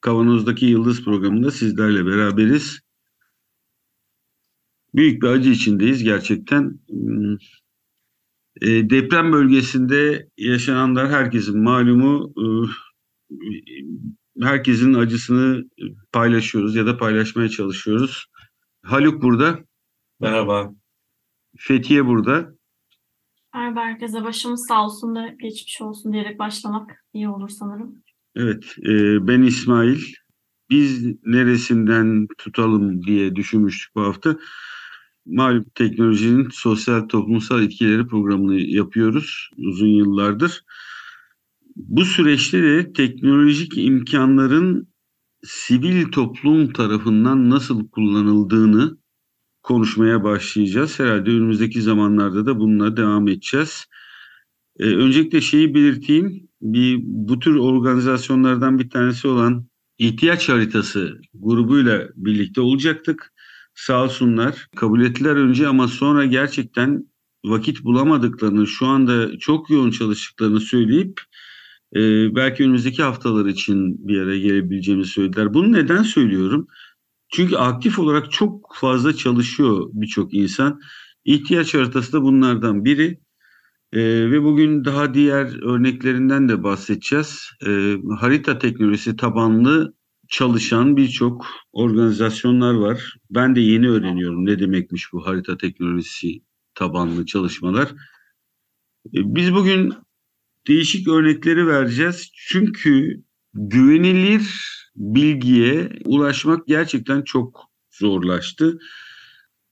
Kavanoz'daki Yıldız programında sizlerle beraberiz. Büyük bir acı içindeyiz gerçekten. E, deprem bölgesinde yaşananlar herkesin malumu. E, herkesin acısını paylaşıyoruz ya da paylaşmaya çalışıyoruz. Haluk burada. Merhaba. Fethiye burada. Merhaba herkese. Başımız sağ olsun da geçmiş olsun diyerek başlamak iyi olur sanırım. Evet, e, ben İsmail. Biz neresinden tutalım diye düşünmüştük bu hafta. Malum teknolojinin sosyal toplumsal etkileri programını yapıyoruz uzun yıllardır. Bu süreçte de teknolojik imkanların sivil toplum tarafından nasıl kullanıldığını konuşmaya başlayacağız. Herhalde önümüzdeki zamanlarda da bununla devam edeceğiz. Ee, öncelikle şeyi belirteyim. Bir, bu tür organizasyonlardan bir tanesi olan ihtiyaç haritası grubuyla birlikte olacaktık. Sağ olsunlar. Kabul ettiler önce ama sonra gerçekten vakit bulamadıklarını, şu anda çok yoğun çalıştıklarını söyleyip e, belki önümüzdeki haftalar için bir araya gelebileceğimizi söylediler. Bunu neden söylüyorum? Çünkü aktif olarak çok fazla çalışıyor birçok insan. İhtiyaç haritası da bunlardan biri. E, ve bugün daha diğer örneklerinden de bahsedeceğiz. E, harita teknolojisi tabanlı çalışan birçok organizasyonlar var. Ben de yeni öğreniyorum ne demekmiş bu harita teknolojisi tabanlı çalışmalar. E, biz bugün değişik örnekleri vereceğiz. Çünkü güvenilir bilgiye ulaşmak gerçekten çok zorlaştı.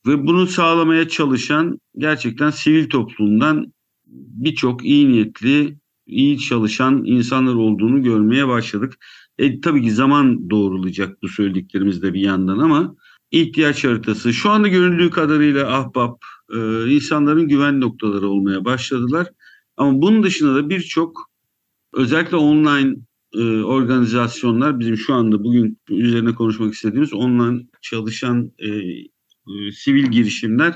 Ve bunu sağlamaya çalışan gerçekten sivil toplumdan birçok iyi niyetli, iyi çalışan insanlar olduğunu görmeye başladık. E, tabii ki zaman doğrulayacak bu söylediklerimizde bir yandan ama ihtiyaç haritası şu anda görüldüğü kadarıyla ahbap e, insanların güven noktaları olmaya başladılar. Ama bunun dışında da birçok özellikle online e, organizasyonlar bizim şu anda bugün üzerine konuşmak istediğimiz online çalışan e, e, sivil girişimler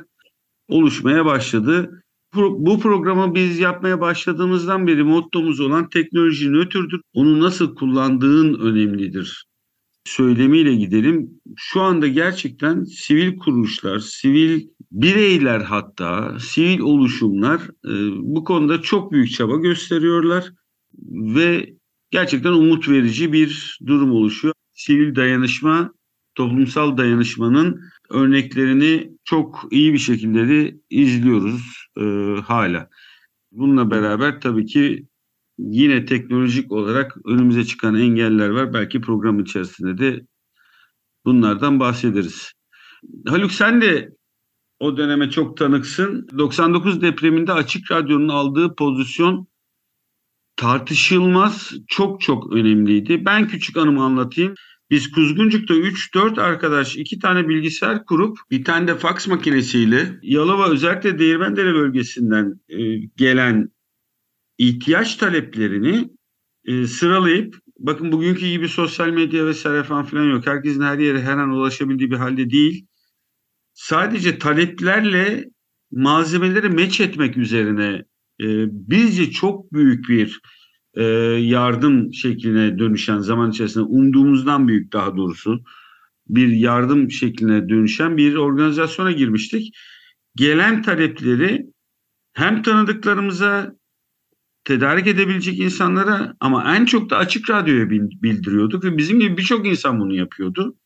oluşmaya başladı. Bu programı biz yapmaya başladığımızdan beri mottomuz olan teknoloji nötrdür. Onu nasıl kullandığın önemlidir söylemiyle gidelim. Şu anda gerçekten sivil kuruluşlar, sivil bireyler hatta, sivil oluşumlar e, bu konuda çok büyük çaba gösteriyorlar ve gerçekten umut verici bir durum oluşuyor. Sivil dayanışma, toplumsal dayanışmanın örneklerini çok iyi bir şekilde de izliyoruz e, hala. Bununla beraber tabii ki yine teknolojik olarak önümüze çıkan engeller var. Belki program içerisinde de bunlardan bahsederiz. Haluk sen de o döneme çok tanıksın. 99 depreminde Açık Radyo'nun aldığı pozisyon tartışılmaz, çok çok önemliydi. Ben küçük anımı anlatayım. Biz Kuzguncuk'ta 3-4 arkadaş iki tane bilgisayar kurup bir tane de faks makinesiyle Yalova özellikle Değirmendere bölgesinden e, gelen ihtiyaç taleplerini e, sıralayıp bakın bugünkü gibi sosyal medya vesaire falan filan yok. Herkesin her yere her an ulaşabildiği bir halde değil. Sadece taleplerle malzemeleri meç etmek üzerine e, bizce çok büyük bir e, yardım şekline dönüşen zaman içerisinde umduğumuzdan büyük daha doğrusu bir yardım şekline dönüşen bir organizasyona girmiştik. Gelen talepleri hem tanıdıklarımıza tedarik edebilecek insanlara ama en çok da açık radyoya bildiriyorduk ve bizim gibi birçok insan bunu yapıyordu.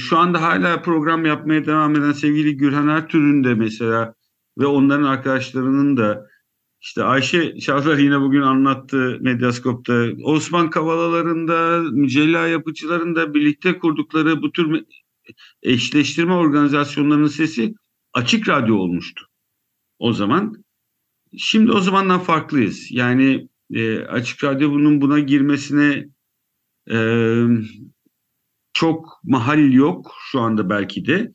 Şu anda hala program yapmaya devam eden sevgili Gürhan Ertürk'ün de mesela ve onların arkadaşlarının da işte Ayşe Şahlar yine bugün anlattı Medyaskop'ta. Osman Kavalalarında, Mücella yapıcılarında birlikte kurdukları bu tür eşleştirme organizasyonlarının sesi açık radyo olmuştu. O zaman. Şimdi o zamandan farklıyız. Yani e, açık radyo bunun buna girmesine Ee, çok mahal yok şu anda belki de.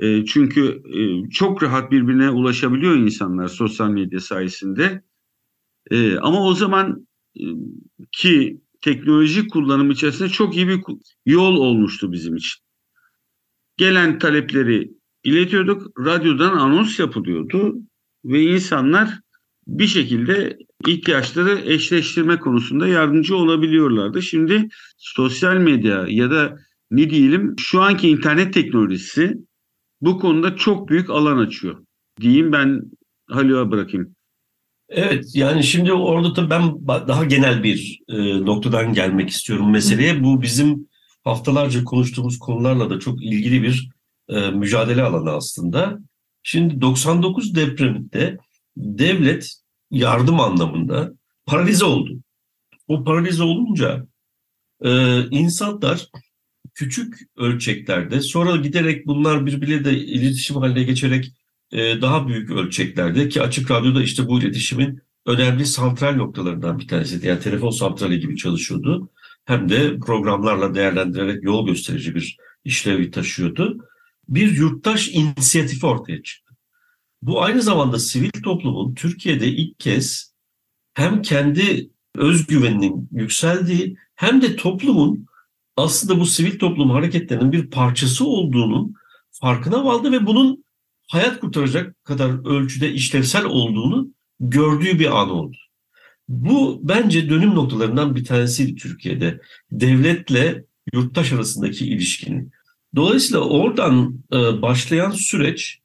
E, çünkü e, çok rahat birbirine ulaşabiliyor insanlar sosyal medya sayesinde. E, ama o zaman ki teknoloji kullanımı içerisinde çok iyi bir yol olmuştu bizim için. Gelen talepleri iletiyorduk, radyodan anons yapılıyordu ve insanlar bir şekilde ihtiyaçları eşleştirme konusunda yardımcı olabiliyorlardı. Şimdi sosyal medya ya da ne diyelim şu anki internet teknolojisi bu konuda çok büyük alan açıyor. Diyeyim ben Halil'e bırakayım. Evet yani şimdi orada da ben daha genel bir e, noktadan gelmek istiyorum meseleye. Bu bizim haftalarca konuştuğumuz konularla da çok ilgili bir e, mücadele alanı aslında. Şimdi 99 depreminde devlet yardım anlamında paralize oldu. O paralize olunca e, insanlar küçük ölçeklerde sonra giderek bunlar birbiriyle de iletişim haline geçerek e, daha büyük ölçeklerde ki Açık Radyo'da işte bu iletişimin önemli santral noktalarından bir tanesi. Yani telefon santrali gibi çalışıyordu. Hem de programlarla değerlendirerek yol gösterici bir işlevi taşıyordu. Bir yurttaş inisiyatifi ortaya çıktı. Bu aynı zamanda sivil toplumun Türkiye'de ilk kez hem kendi özgüveninin yükseldiği hem de toplumun aslında bu sivil toplum hareketlerinin bir parçası olduğunun farkına vardı ve bunun hayat kurtaracak kadar ölçüde işlevsel olduğunu gördüğü bir an oldu. Bu bence dönüm noktalarından bir tanesiydi Türkiye'de. Devletle yurttaş arasındaki ilişkinin. Dolayısıyla oradan e, başlayan süreç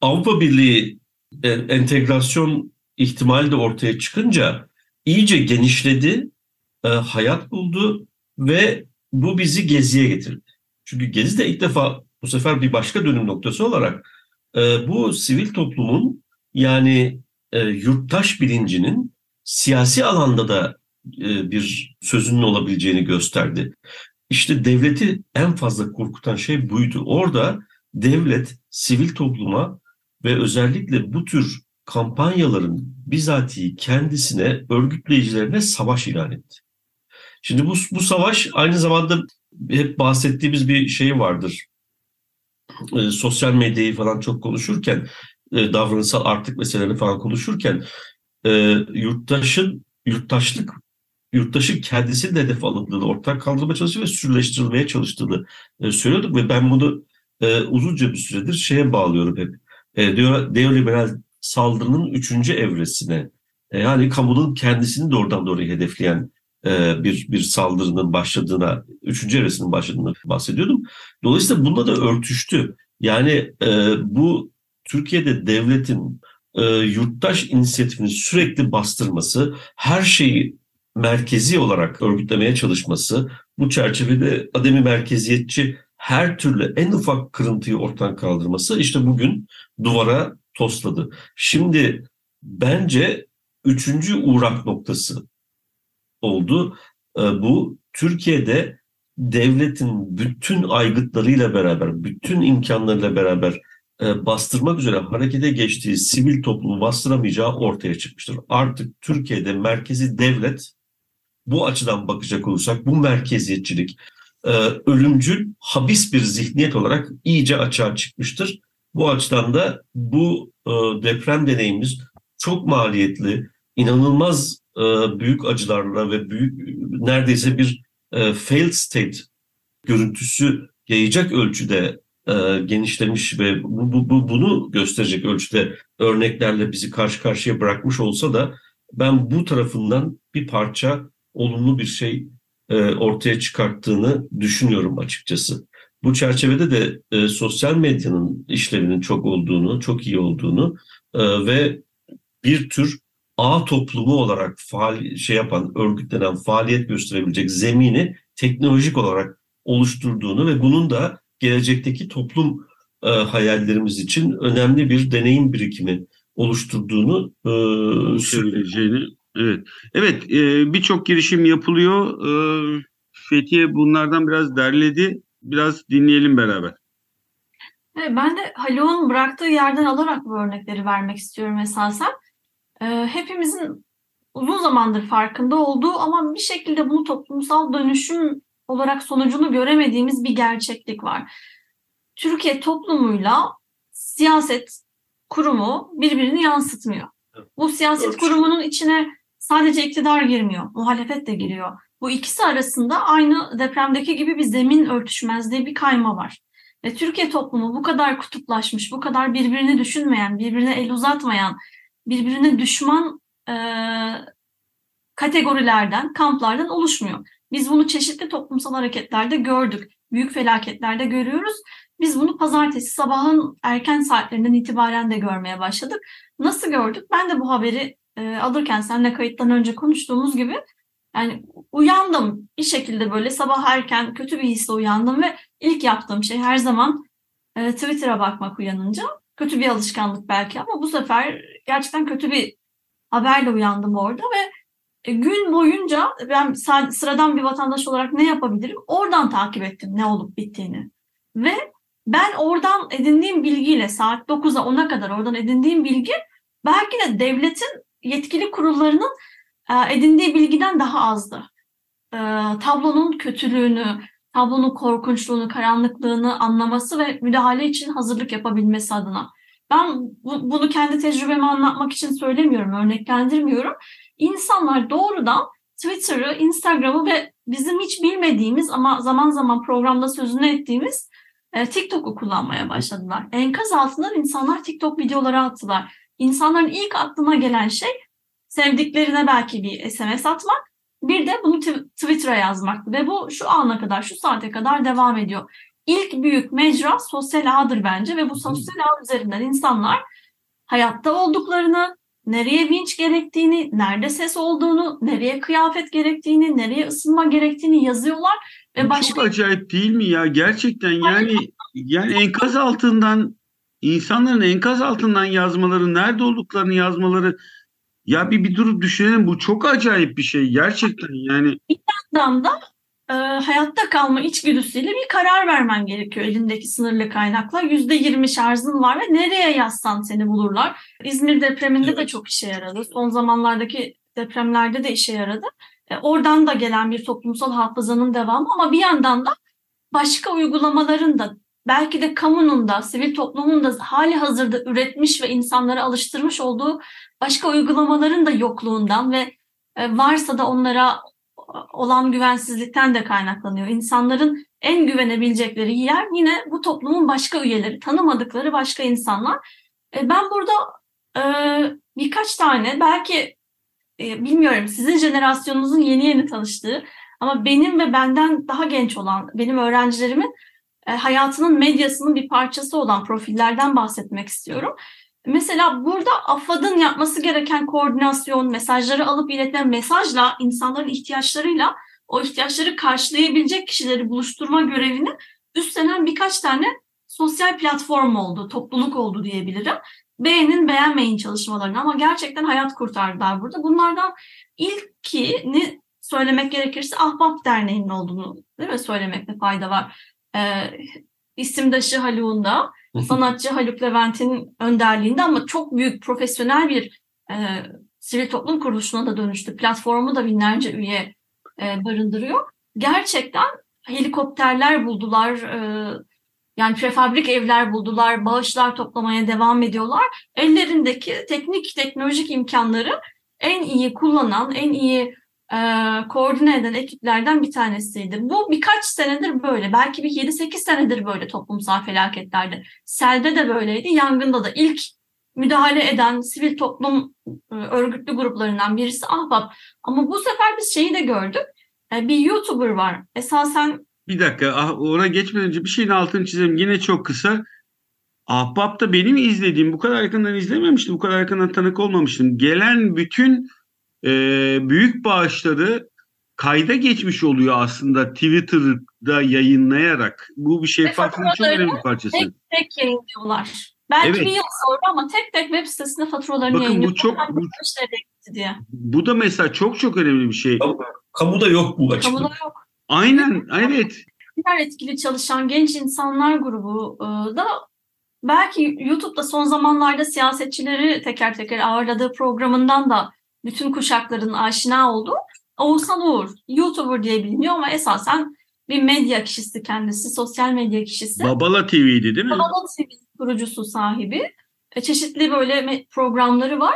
Avrupa Birliği e, entegrasyon ihtimali de ortaya çıkınca iyice genişledi, e, hayat buldu ve bu bizi Gezi'ye getirdi. Çünkü Gezi de ilk defa bu sefer bir başka dönüm noktası olarak e, bu sivil toplumun yani e, yurttaş bilincinin siyasi alanda da e, bir sözünün olabileceğini gösterdi. İşte devleti en fazla korkutan şey buydu. Orada devlet sivil topluma ve özellikle bu tür kampanyaların bizatihi kendisine, örgütleyicilerine savaş ilan etti. Şimdi bu, bu savaş aynı zamanda hep bahsettiğimiz bir şey vardır. E, sosyal medyayı falan çok konuşurken, e, davranışsal artık meselelerini falan konuşurken e, yurttaşın, yurttaşlık, yurttaşın kendisinin hedef alındığını ortak kaldırmaya çalıştığını ve sürüleştirilmeye çalıştığını e, söylüyorduk ve ben bunu e, uzunca bir süredir şeye bağlıyorum hep. E, neoliberal saldırının üçüncü evresine, e, yani kamunun kendisini doğrudan doğruya hedefleyen bir bir saldırının başladığına, üçüncü evresinin başladığını bahsediyordum. Dolayısıyla bununla da örtüştü. Yani e, bu Türkiye'de devletin e, yurttaş inisiyatifini sürekli bastırması, her şeyi merkezi olarak örgütlemeye çalışması, bu çerçevede ademi merkeziyetçi her türlü en ufak kırıntıyı ortadan kaldırması işte bugün duvara tosladı. Şimdi bence üçüncü uğrak noktası oldu. E, bu Türkiye'de devletin bütün aygıtlarıyla beraber, bütün imkanlarıyla beraber e, bastırmak üzere harekete geçtiği sivil toplumu bastıramayacağı ortaya çıkmıştır. Artık Türkiye'de merkezi devlet bu açıdan bakacak olursak bu merkeziyetçilik e, ölümcül, habis bir zihniyet olarak iyice açığa çıkmıştır. Bu açıdan da bu deprem deneyimimiz çok maliyetli, inanılmaz e, büyük acılarla ve büyük neredeyse bir e, failed state görüntüsü yayacak ölçüde e, genişlemiş ve bu, bu, bu, bunu gösterecek ölçüde örneklerle bizi karşı karşıya bırakmış olsa da ben bu tarafından bir parça olumlu bir şey e, ortaya çıkarttığını düşünüyorum açıkçası. Bu çerçevede de e, sosyal medyanın işlevinin çok olduğunu, çok iyi olduğunu e, ve bir tür ağ toplumu olarak faal şey yapan, örgütlenen, faaliyet gösterebilecek zemini teknolojik olarak oluşturduğunu ve bunun da gelecekteki toplum e, hayallerimiz için önemli bir deneyim birikimi oluşturduğunu e, söyleyeceğini. Evet, evet e, birçok girişim yapılıyor. E, Fethiye bunlardan biraz derledi. Biraz dinleyelim beraber. Evet, ben de Haluk'un bıraktığı yerden alarak bu örnekleri vermek istiyorum esasen. Ee, hepimizin uzun zamandır farkında olduğu ama bir şekilde bunu toplumsal dönüşüm olarak sonucunu göremediğimiz bir gerçeklik var. Türkiye toplumuyla siyaset kurumu birbirini yansıtmıyor. Bu siyaset kurumunun içine sadece iktidar girmiyor, muhalefet de giriyor. Bu ikisi arasında aynı depremdeki gibi bir zemin örtüşmezliği, bir kayma var. Ve Türkiye toplumu bu kadar kutuplaşmış, bu kadar birbirini düşünmeyen, birbirine el uzatmayan, birbirine düşman e, kategorilerden, kamplardan oluşmuyor. Biz bunu çeşitli toplumsal hareketlerde gördük. Büyük felaketlerde görüyoruz. Biz bunu pazartesi sabahın erken saatlerinden itibaren de görmeye başladık. Nasıl gördük? Ben de bu haberi e, alırken seninle kayıttan önce konuştuğumuz gibi yani uyandım bir şekilde böyle sabah erken kötü bir hisle uyandım ve ilk yaptığım şey her zaman e, Twitter'a bakmak uyanınca. Kötü bir alışkanlık belki ama bu sefer gerçekten kötü bir haberle uyandım orada ve e, gün boyunca ben sıradan bir vatandaş olarak ne yapabilirim? Oradan takip ettim ne olup bittiğini. Ve ben oradan edindiğim bilgiyle saat 9'a 10'a kadar oradan edindiğim bilgi belki de devletin yetkili kurullarının e, edindiği bilgiden daha azdı. E, tablonun kötülüğünü, tablonun korkunçluğunu, karanlıklığını anlaması ve müdahale için hazırlık yapabilmesi adına. Ben bu- bunu kendi tecrübemi anlatmak için söylemiyorum, örneklendirmiyorum. İnsanlar doğrudan Twitter'ı, Instagram'ı ve bizim hiç bilmediğimiz ama zaman zaman programda sözünü ettiğimiz e, TikTok'u kullanmaya başladılar. Enkaz altından insanlar TikTok videoları attılar. İnsanların ilk aklına gelen şey sevdiklerine belki bir SMS atmak, bir de bunu tw- Twitter'a yazmaktı. Ve bu şu ana kadar, şu saate kadar devam ediyor. İlk büyük mecra sosyal ağdır bence ve bu sosyal ağ üzerinden insanlar hayatta olduklarını, nereye vinç gerektiğini, nerede ses olduğunu, nereye kıyafet gerektiğini, nereye ısınma gerektiğini yazıyorlar ve başka Çok acayip değil mi ya? Gerçekten yani yani enkaz altından insanların enkaz altından yazmaları, nerede olduklarını yazmaları ya bir bir durup düşünelim bu çok acayip bir şey gerçekten yani. yandan da e, hayatta kalma içgüdüsüyle bir karar vermen gerekiyor elindeki sınırlı kaynakla. Yüzde yirmi şarjın var ve nereye yazsan seni bulurlar. İzmir depreminde de Evet. çok işe yaradı. Son zamanlardaki depremlerde de işe yaradı. E, oradan da gelen bir toplumsal hafızanın devamı ama bir yandan da başka uygulamaların da belki de kamunun da, sivil toplumun da hali hazırda üretmiş ve insanları alıştırmış olduğu başka uygulamaların da yokluğundan ve e, varsa da onlara olan güvensizlikten de kaynaklanıyor. İnsanların en güvenebilecekleri yer yine bu toplumun başka üyeleri, tanımadıkları başka insanlar. E, Ben burada e, birkaç tane belki e, bilmiyorum sizin jenerasyonunuzun yeni yeni tanıştığı ama benim ve benden daha genç olan benim öğrencilerimin hayatının medyasının bir parçası olan profillerden bahsetmek istiyorum. Mesela burada AFAD'ın yapması gereken koordinasyon, mesajları alıp iletme, mesajla insanların ihtiyaçlarıyla o ihtiyaçları karşılayabilecek kişileri buluşturma görevini üstlenen birkaç tane sosyal platform oldu, topluluk oldu diyebilirim. Beğenin beğenmeyin çalışmalarını ama gerçekten hayat kurtardılar burada. Bunlardan ilkini söylemek gerekirse Ahbap Derneği'nin olduğunu değil mi söylemekte fayda var. Ee, isimdaşı Haluk'unda, sanatçı Haluk Levent'in önderliğinde ama çok büyük profesyonel bir e, sivil toplum kuruluşuna da dönüştü. Platformu da binlerce üye e, barındırıyor. Gerçekten helikopterler buldular, e, yani prefabrik evler buldular, bağışlar toplamaya devam ediyorlar. Ellerindeki teknik, teknolojik imkanları en iyi kullanan, en iyi e, koordine eden ekiplerden bir tanesiydi. Bu birkaç senedir böyle. Belki bir 7-8 senedir böyle toplumsal felaketlerde. Selde de böyleydi, yangında da. ilk müdahale eden sivil toplum e, örgütlü gruplarından birisi Ahbap. Ama bu sefer biz şeyi de gördük. E, bir YouTuber var. Esasen Bir dakika ah, ona geçmeden önce bir şeyin altını çizelim yine çok kısa. Ahbap'ta benim izlediğim bu kadar yakından izlememiştim. Bu kadar yakından tanık olmamıştım. Gelen bütün e, büyük bağışları kayda geçmiş oluyor aslında Twitter'da yayınlayarak. Bu bir şeffaflığın çok faturaları önemli bir parçası. tek tek yayınlıyorlar. Belki Evet. bir yıl sonra ama tek tek web sitesinde faturalarını Bakın bu yayınlıyorlar. çok- bu- diye. Bu da mesela çok çok önemli bir şey. Kamuda yok bu açıklık. Kamuda yok. Aynen evet. Diğer etkili çalışan genç insanlar grubu e, da belki YouTube'da son zamanlarda siyasetçileri teker teker ağırladığı programından da bütün kuşakların aşina olduğu Oğuzhan Uğur. YouTuber diye biliniyor ama esasen bir medya kişisi kendisi, sosyal medya kişisi. Babala TV'ydi değil mi? Babala TV kurucusu sahibi. E, çeşitli böyle programları var.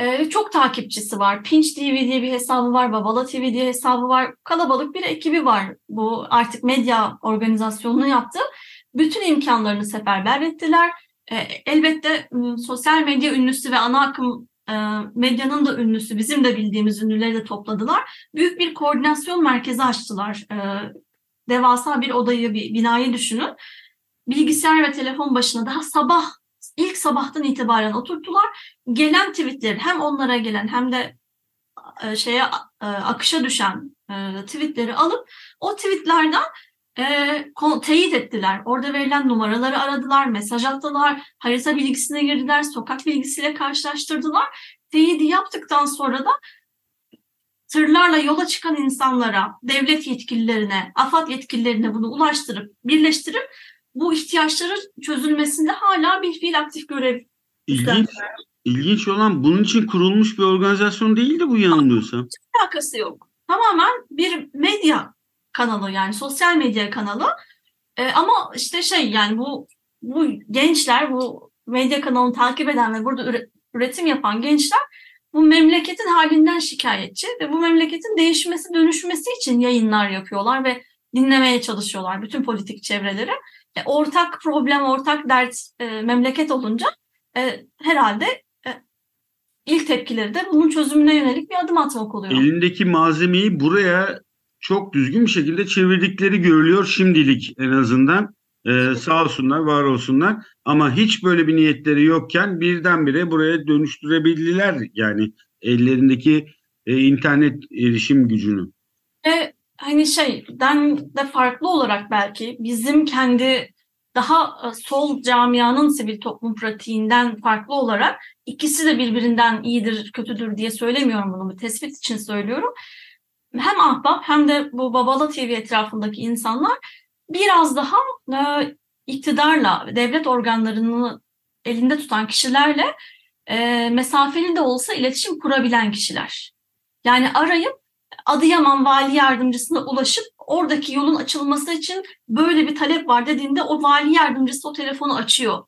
E, çok takipçisi var. Pinch TV diye bir hesabı var. Babala TV diye hesabı var. Kalabalık bir ekibi var. Bu artık medya organizasyonunu yaptı. Bütün imkanlarını seferber ettiler. E, elbette sosyal medya ünlüsü ve ana akım medyanın da ünlüsü, bizim de bildiğimiz ünlüleri de topladılar. Büyük bir koordinasyon merkezi açtılar. Devasa bir odayı, bir binayı düşünün. Bilgisayar ve telefon başına daha sabah, ilk sabahtan itibaren oturttular. Gelen tweetleri hem onlara gelen hem de şeye akışa düşen tweetleri alıp o tweetlerden e, teyit ettiler. Orada verilen numaraları aradılar, mesaj attılar, harita bilgisine girdiler, sokak bilgisiyle karşılaştırdılar. Teyidi yaptıktan sonra da tırlarla yola çıkan insanlara, devlet yetkililerine, AFAD yetkililerine bunu ulaştırıp, birleştirip bu ihtiyaçların çözülmesinde hala bir fiil aktif görev İlginç, ilginç olan bunun için kurulmuş bir organizasyon değildi bu yanılmıyorsam. Hiç alakası yok. Tamamen bir medya kanalı yani sosyal medya kanalı. E, ama işte şey yani bu bu gençler bu medya kanalını takip eden ve burada üretim yapan gençler bu memleketin halinden şikayetçi ve bu memleketin değişmesi, dönüşmesi için yayınlar yapıyorlar ve dinlemeye çalışıyorlar bütün politik çevreleri. E, ortak problem, ortak dert e, memleket olunca e, herhalde e, ilk tepkileri de bunun çözümüne yönelik bir adım atmak oluyor. Elindeki malzemeyi buraya çok düzgün bir şekilde çevirdikleri görülüyor şimdilik en azından. Ee, sağ olsunlar, var olsunlar. Ama hiç böyle bir niyetleri yokken birdenbire buraya dönüştürebildiler yani ellerindeki e, internet erişim gücünü. E, hani şeyden de farklı olarak belki bizim kendi daha e, sol camianın sivil toplum pratiğinden farklı olarak ikisi de birbirinden iyidir, kötüdür diye söylemiyorum bunu. Bir tespit için söylüyorum hem ahbap hem de bu Babala TV etrafındaki insanlar biraz daha e, iktidarla, devlet organlarını elinde tutan kişilerle e, mesafeli de olsa iletişim kurabilen kişiler. Yani arayıp Adıyaman Vali Yardımcısına ulaşıp oradaki yolun açılması için böyle bir talep var dediğinde o vali yardımcısı o telefonu açıyor.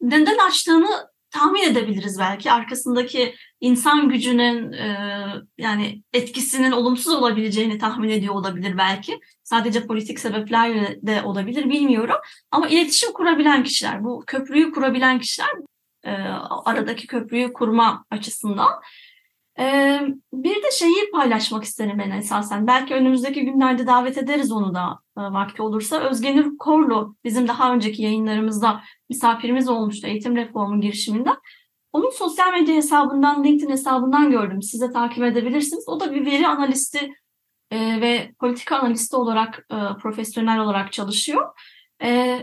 Neden açtığını tahmin edebiliriz belki arkasındaki insan gücünün e, yani etkisinin olumsuz olabileceğini tahmin ediyor olabilir belki. Sadece politik sebeplerle de olabilir bilmiyorum. Ama iletişim kurabilen kişiler, bu köprüyü kurabilen kişiler e, aradaki köprüyü kurma açısından ee, bir de şeyi paylaşmak isterim ben esasen. Belki önümüzdeki günlerde davet ederiz onu da e, vakti olursa. Özgenür Korlu bizim daha önceki yayınlarımızda misafirimiz olmuştu eğitim reformu girişiminde. Onun sosyal medya hesabından, LinkedIn hesabından gördüm. Siz de takip edebilirsiniz. O da bir veri analisti e, ve politika analisti olarak, e, profesyonel olarak çalışıyor. E,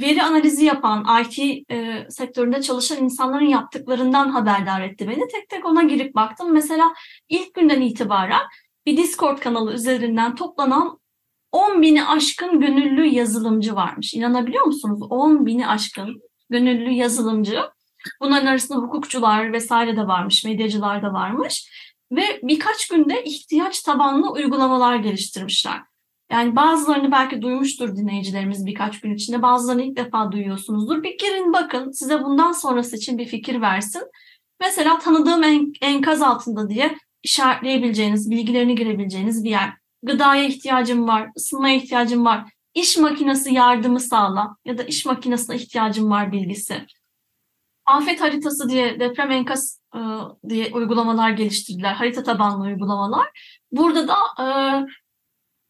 veri analizi yapan, IT e, sektöründe çalışan insanların yaptıklarından haberdar etti beni. Tek tek ona girip baktım. Mesela ilk günden itibaren bir Discord kanalı üzerinden toplanan 10 bini aşkın gönüllü yazılımcı varmış. İnanabiliyor musunuz? 10 bini aşkın gönüllü yazılımcı. Bunların arasında hukukçular vesaire de varmış, medyacılar da varmış. Ve birkaç günde ihtiyaç tabanlı uygulamalar geliştirmişler. Yani bazılarını belki duymuştur dinleyicilerimiz birkaç gün içinde. Bazılarını ilk defa duyuyorsunuzdur. Bir girin bakın size bundan sonrası için bir fikir versin. Mesela tanıdığım en, enkaz altında diye işaretleyebileceğiniz, bilgilerini girebileceğiniz bir yer. Gıdaya ihtiyacım var, ısınmaya ihtiyacım var, iş makinesi yardımı sağla ya da iş makinesine ihtiyacım var bilgisi. Afet haritası diye deprem enkaz e, diye uygulamalar geliştirdiler. Harita tabanlı uygulamalar. Burada da e,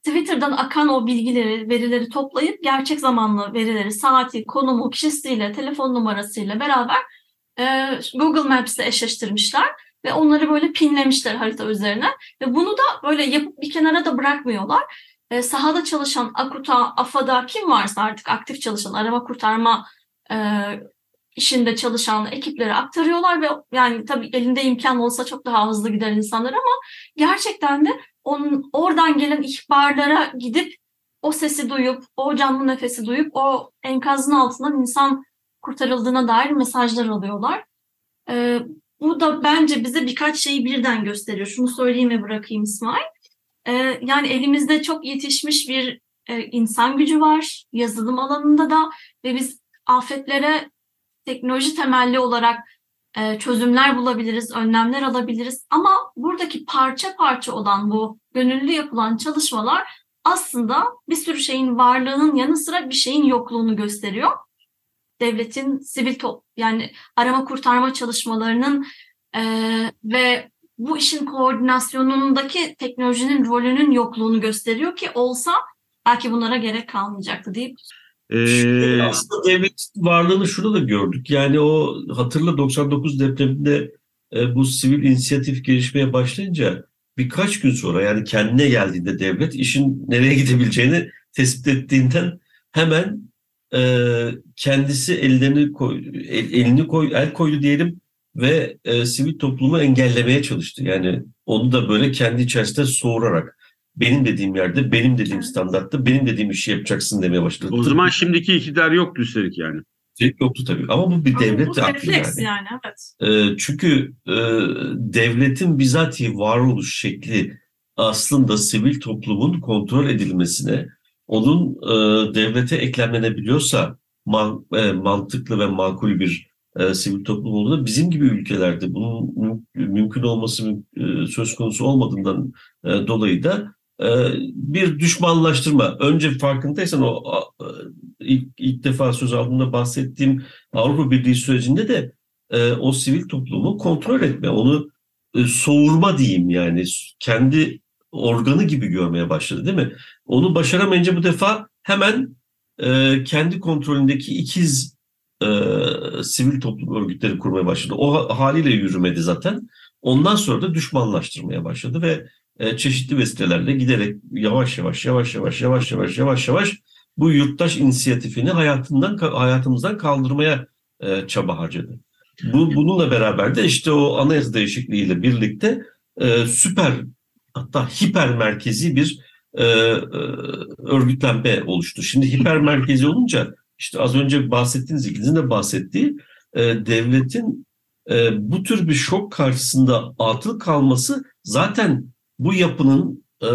Twitter'dan akan o bilgileri, verileri toplayıp gerçek zamanlı verileri, saati, konumu, kişisiyle, telefon numarasıyla beraber e, Google Maps'le eşleştirmişler ve onları böyle pinlemişler harita üzerine ve bunu da böyle yapıp bir kenara da bırakmıyorlar. E, sahada çalışan AKUTA, AFAD'a kim varsa artık aktif çalışan arama kurtarma e, işinde çalışan ekiplere aktarıyorlar ve yani tabii elinde imkan olsa çok daha hızlı gider insanlar ama gerçekten de onun oradan gelen ihbarlara gidip o sesi duyup, o canlı nefesi duyup o enkazın altından insan kurtarıldığına dair mesajlar alıyorlar. Ee, bu da bence bize birkaç şeyi birden gösteriyor. Şunu söyleyeyim ve bırakayım İsmail. Ee, yani elimizde çok yetişmiş bir e, insan gücü var yazılım alanında da ve biz afetlere teknoloji temelli olarak çözümler bulabiliriz, önlemler alabiliriz. Ama buradaki parça parça olan bu gönüllü yapılan çalışmalar aslında bir sürü şeyin varlığının yanı sıra bir şeyin yokluğunu gösteriyor. Devletin sivil top yani arama kurtarma çalışmalarının e, ve bu işin koordinasyonundaki teknolojinin rolünün yokluğunu gösteriyor ki olsa belki bunlara gerek kalmayacaktı deyip Ee, Aslında devlet varlığını şurada da gördük. Yani o hatırla 99 depreminde e, bu sivil inisiyatif gelişmeye başlayınca birkaç gün sonra yani kendine geldiğinde devlet işin nereye gidebileceğini tespit ettiğinden hemen e, kendisi ellerini koy, el- elini koy, el koydu diyelim ve e, sivil toplumu engellemeye çalıştı. Yani onu da böyle kendi içerisinde soğurarak benim dediğim yerde, benim dediğim standartta, benim dediğim işi yapacaksın demeye başladı. o zaman şimdiki iktidar yoktu üstelik yani. Şey yoktu tabii. Ama bu bir Ama devlet bu aklı yani. yani evet. Ee, çünkü e, devletin bizatihi varoluş şekli aslında sivil toplumun kontrol edilmesine, onun e, devlete eklemlenebiliyorsa man- e, mantıklı ve makul bir e, sivil toplum olduğunda bizim gibi ülkelerde bunun müm- mümkün olması e, söz konusu olmadığından e, dolayı da e, bir düşmanlaştırma. Önce farkındaysan o e, ilk, ilk defa söz aldığımda bahsettiğim Avrupa Birliği sürecinde de e, o sivil toplumu kontrol etme, onu e, soğurma diyeyim yani kendi organı gibi görmeye başladı değil mi? Onu başaramayınca bu defa hemen kendi kontrolündeki ikiz e, sivil toplum örgütleri kurmaya başladı. O ha- haliyle yürümedi zaten. Ondan sonra da düşmanlaştırmaya başladı ve e, çeşitli vesilelerle giderek yavaş yavaş yavaş yavaş yavaş yavaş yavaş yavaş bu yurttaş inisiyatifini hayatından hayatımızdan kaldırmaya e, çaba harcadı. Bu bununla beraber de işte o anayasa değişikliğiyle birlikte e, süper hatta hiper merkezi bir e, e, örgütlenme oluştu. Şimdi hiper merkezi olunca işte az önce bahsettiğiniz ikinizin de bahsettiği e, devletin e, bu tür bir şok karşısında atıl kalması zaten bu yapının e,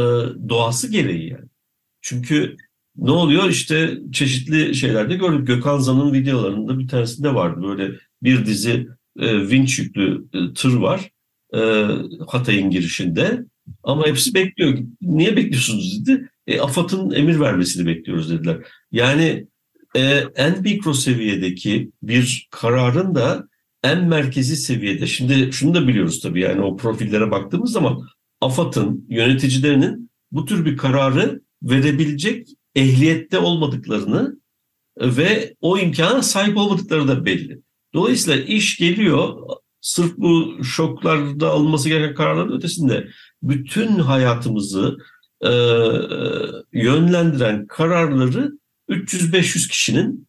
doğası gereği yani. Çünkü ne oluyor işte çeşitli şeylerde gördük. Gökhan Zan'ın videolarında bir tanesinde vardı böyle bir dizi e, vinç yüklü e, tır var e, Hatay'ın girişinde ama hepsi bekliyor. Niye bekliyorsunuz dedi. E, AFAD'ın emir vermesini bekliyoruz dediler. Yani e, en mikro seviyedeki bir kararın da en merkezi seviyede. Şimdi şunu da biliyoruz tabii yani o profillere baktığımız zaman AFAD'ın yöneticilerinin bu tür bir kararı verebilecek ehliyette olmadıklarını ve o imkana sahip olmadıkları da belli. Dolayısıyla iş geliyor sırf bu şoklarda alınması gereken kararların ötesinde bütün hayatımızı e, yönlendiren kararları 300-500 kişinin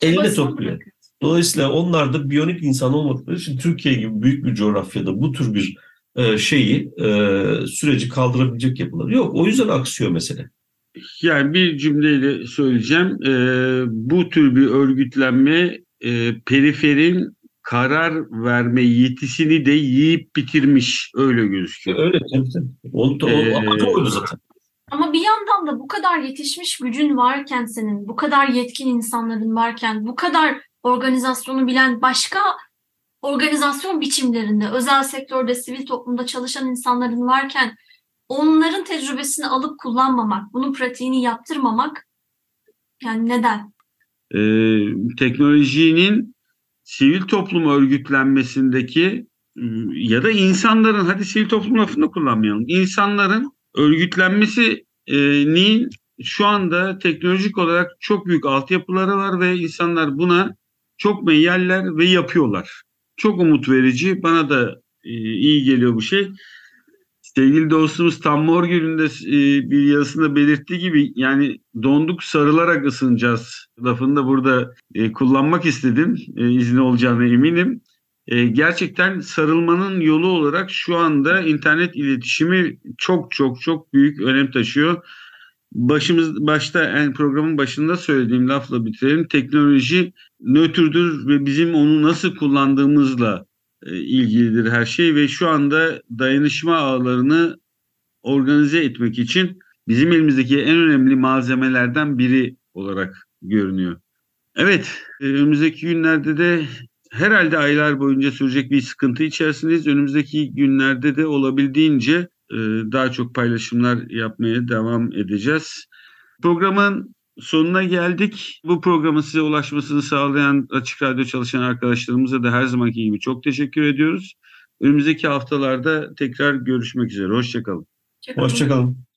eline topluyor. Dolayısıyla onlar da biyonik insan olmadıkları için Türkiye gibi büyük bir coğrafyada bu tür bir e, şeyi e, süreci kaldırabilecek yapılar yok. O yüzden aksıyor mesele. Yani bir cümleyle söyleyeceğim. Ee, bu tür bir örgütlenme e, periferin karar verme yetisini de yiyip bitirmiş. Öyle gözüküyor. Öyle tabii tabii. O, o, Ee, oydu zaten. Ama bir yandan da bu kadar yetişmiş gücün varken senin, bu kadar yetkin insanların varken, bu kadar organizasyonu bilen başka organizasyon biçimlerinde, özel sektörde, sivil toplumda çalışan insanların varken onların tecrübesini alıp kullanmamak, bunun pratiğini yaptırmamak yani neden? Ee, teknolojinin sivil toplum örgütlenmesindeki ıı, ya da insanların hadi sivil toplum lafını kullanmayalım. İnsanların örgütlenmesinin şu anda teknolojik olarak çok büyük altyapıları var ve insanlar buna çok meyyeller ve yapıyorlar. Çok umut verici. Bana da e, iyi geliyor bu şey. Sevgili dostumuz Tam Morgül'ün de e, bir yazısında belirttiği gibi yani donduk sarılarak ısınacağız lafını da burada e, kullanmak istedim. E, izni olacağına eminim. Gerçekten sarılmanın yolu olarak şu anda internet iletişimi çok çok çok büyük önem taşıyor. Başımız başta en programın başında söylediğim lafla bitirelim. Teknoloji nötrdür ve bizim onu nasıl kullandığımızla e, ilgilidir her şey ve şu anda dayanışma ağlarını organize etmek için bizim elimizdeki en önemli malzemelerden biri olarak görünüyor. Evet, e, önümüzdeki günlerde de herhalde aylar boyunca sürecek bir sıkıntı içerisindeyiz. Önümüzdeki günlerde de olabildiğince daha çok paylaşımlar yapmaya devam edeceğiz. Programın sonuna geldik. Bu programın size ulaşmasını sağlayan Açık Radyo çalışan arkadaşlarımıza da her zamanki gibi çok teşekkür ediyoruz. Önümüzdeki haftalarda tekrar görüşmek üzere. Hoşçakalın. Hoşçakalın.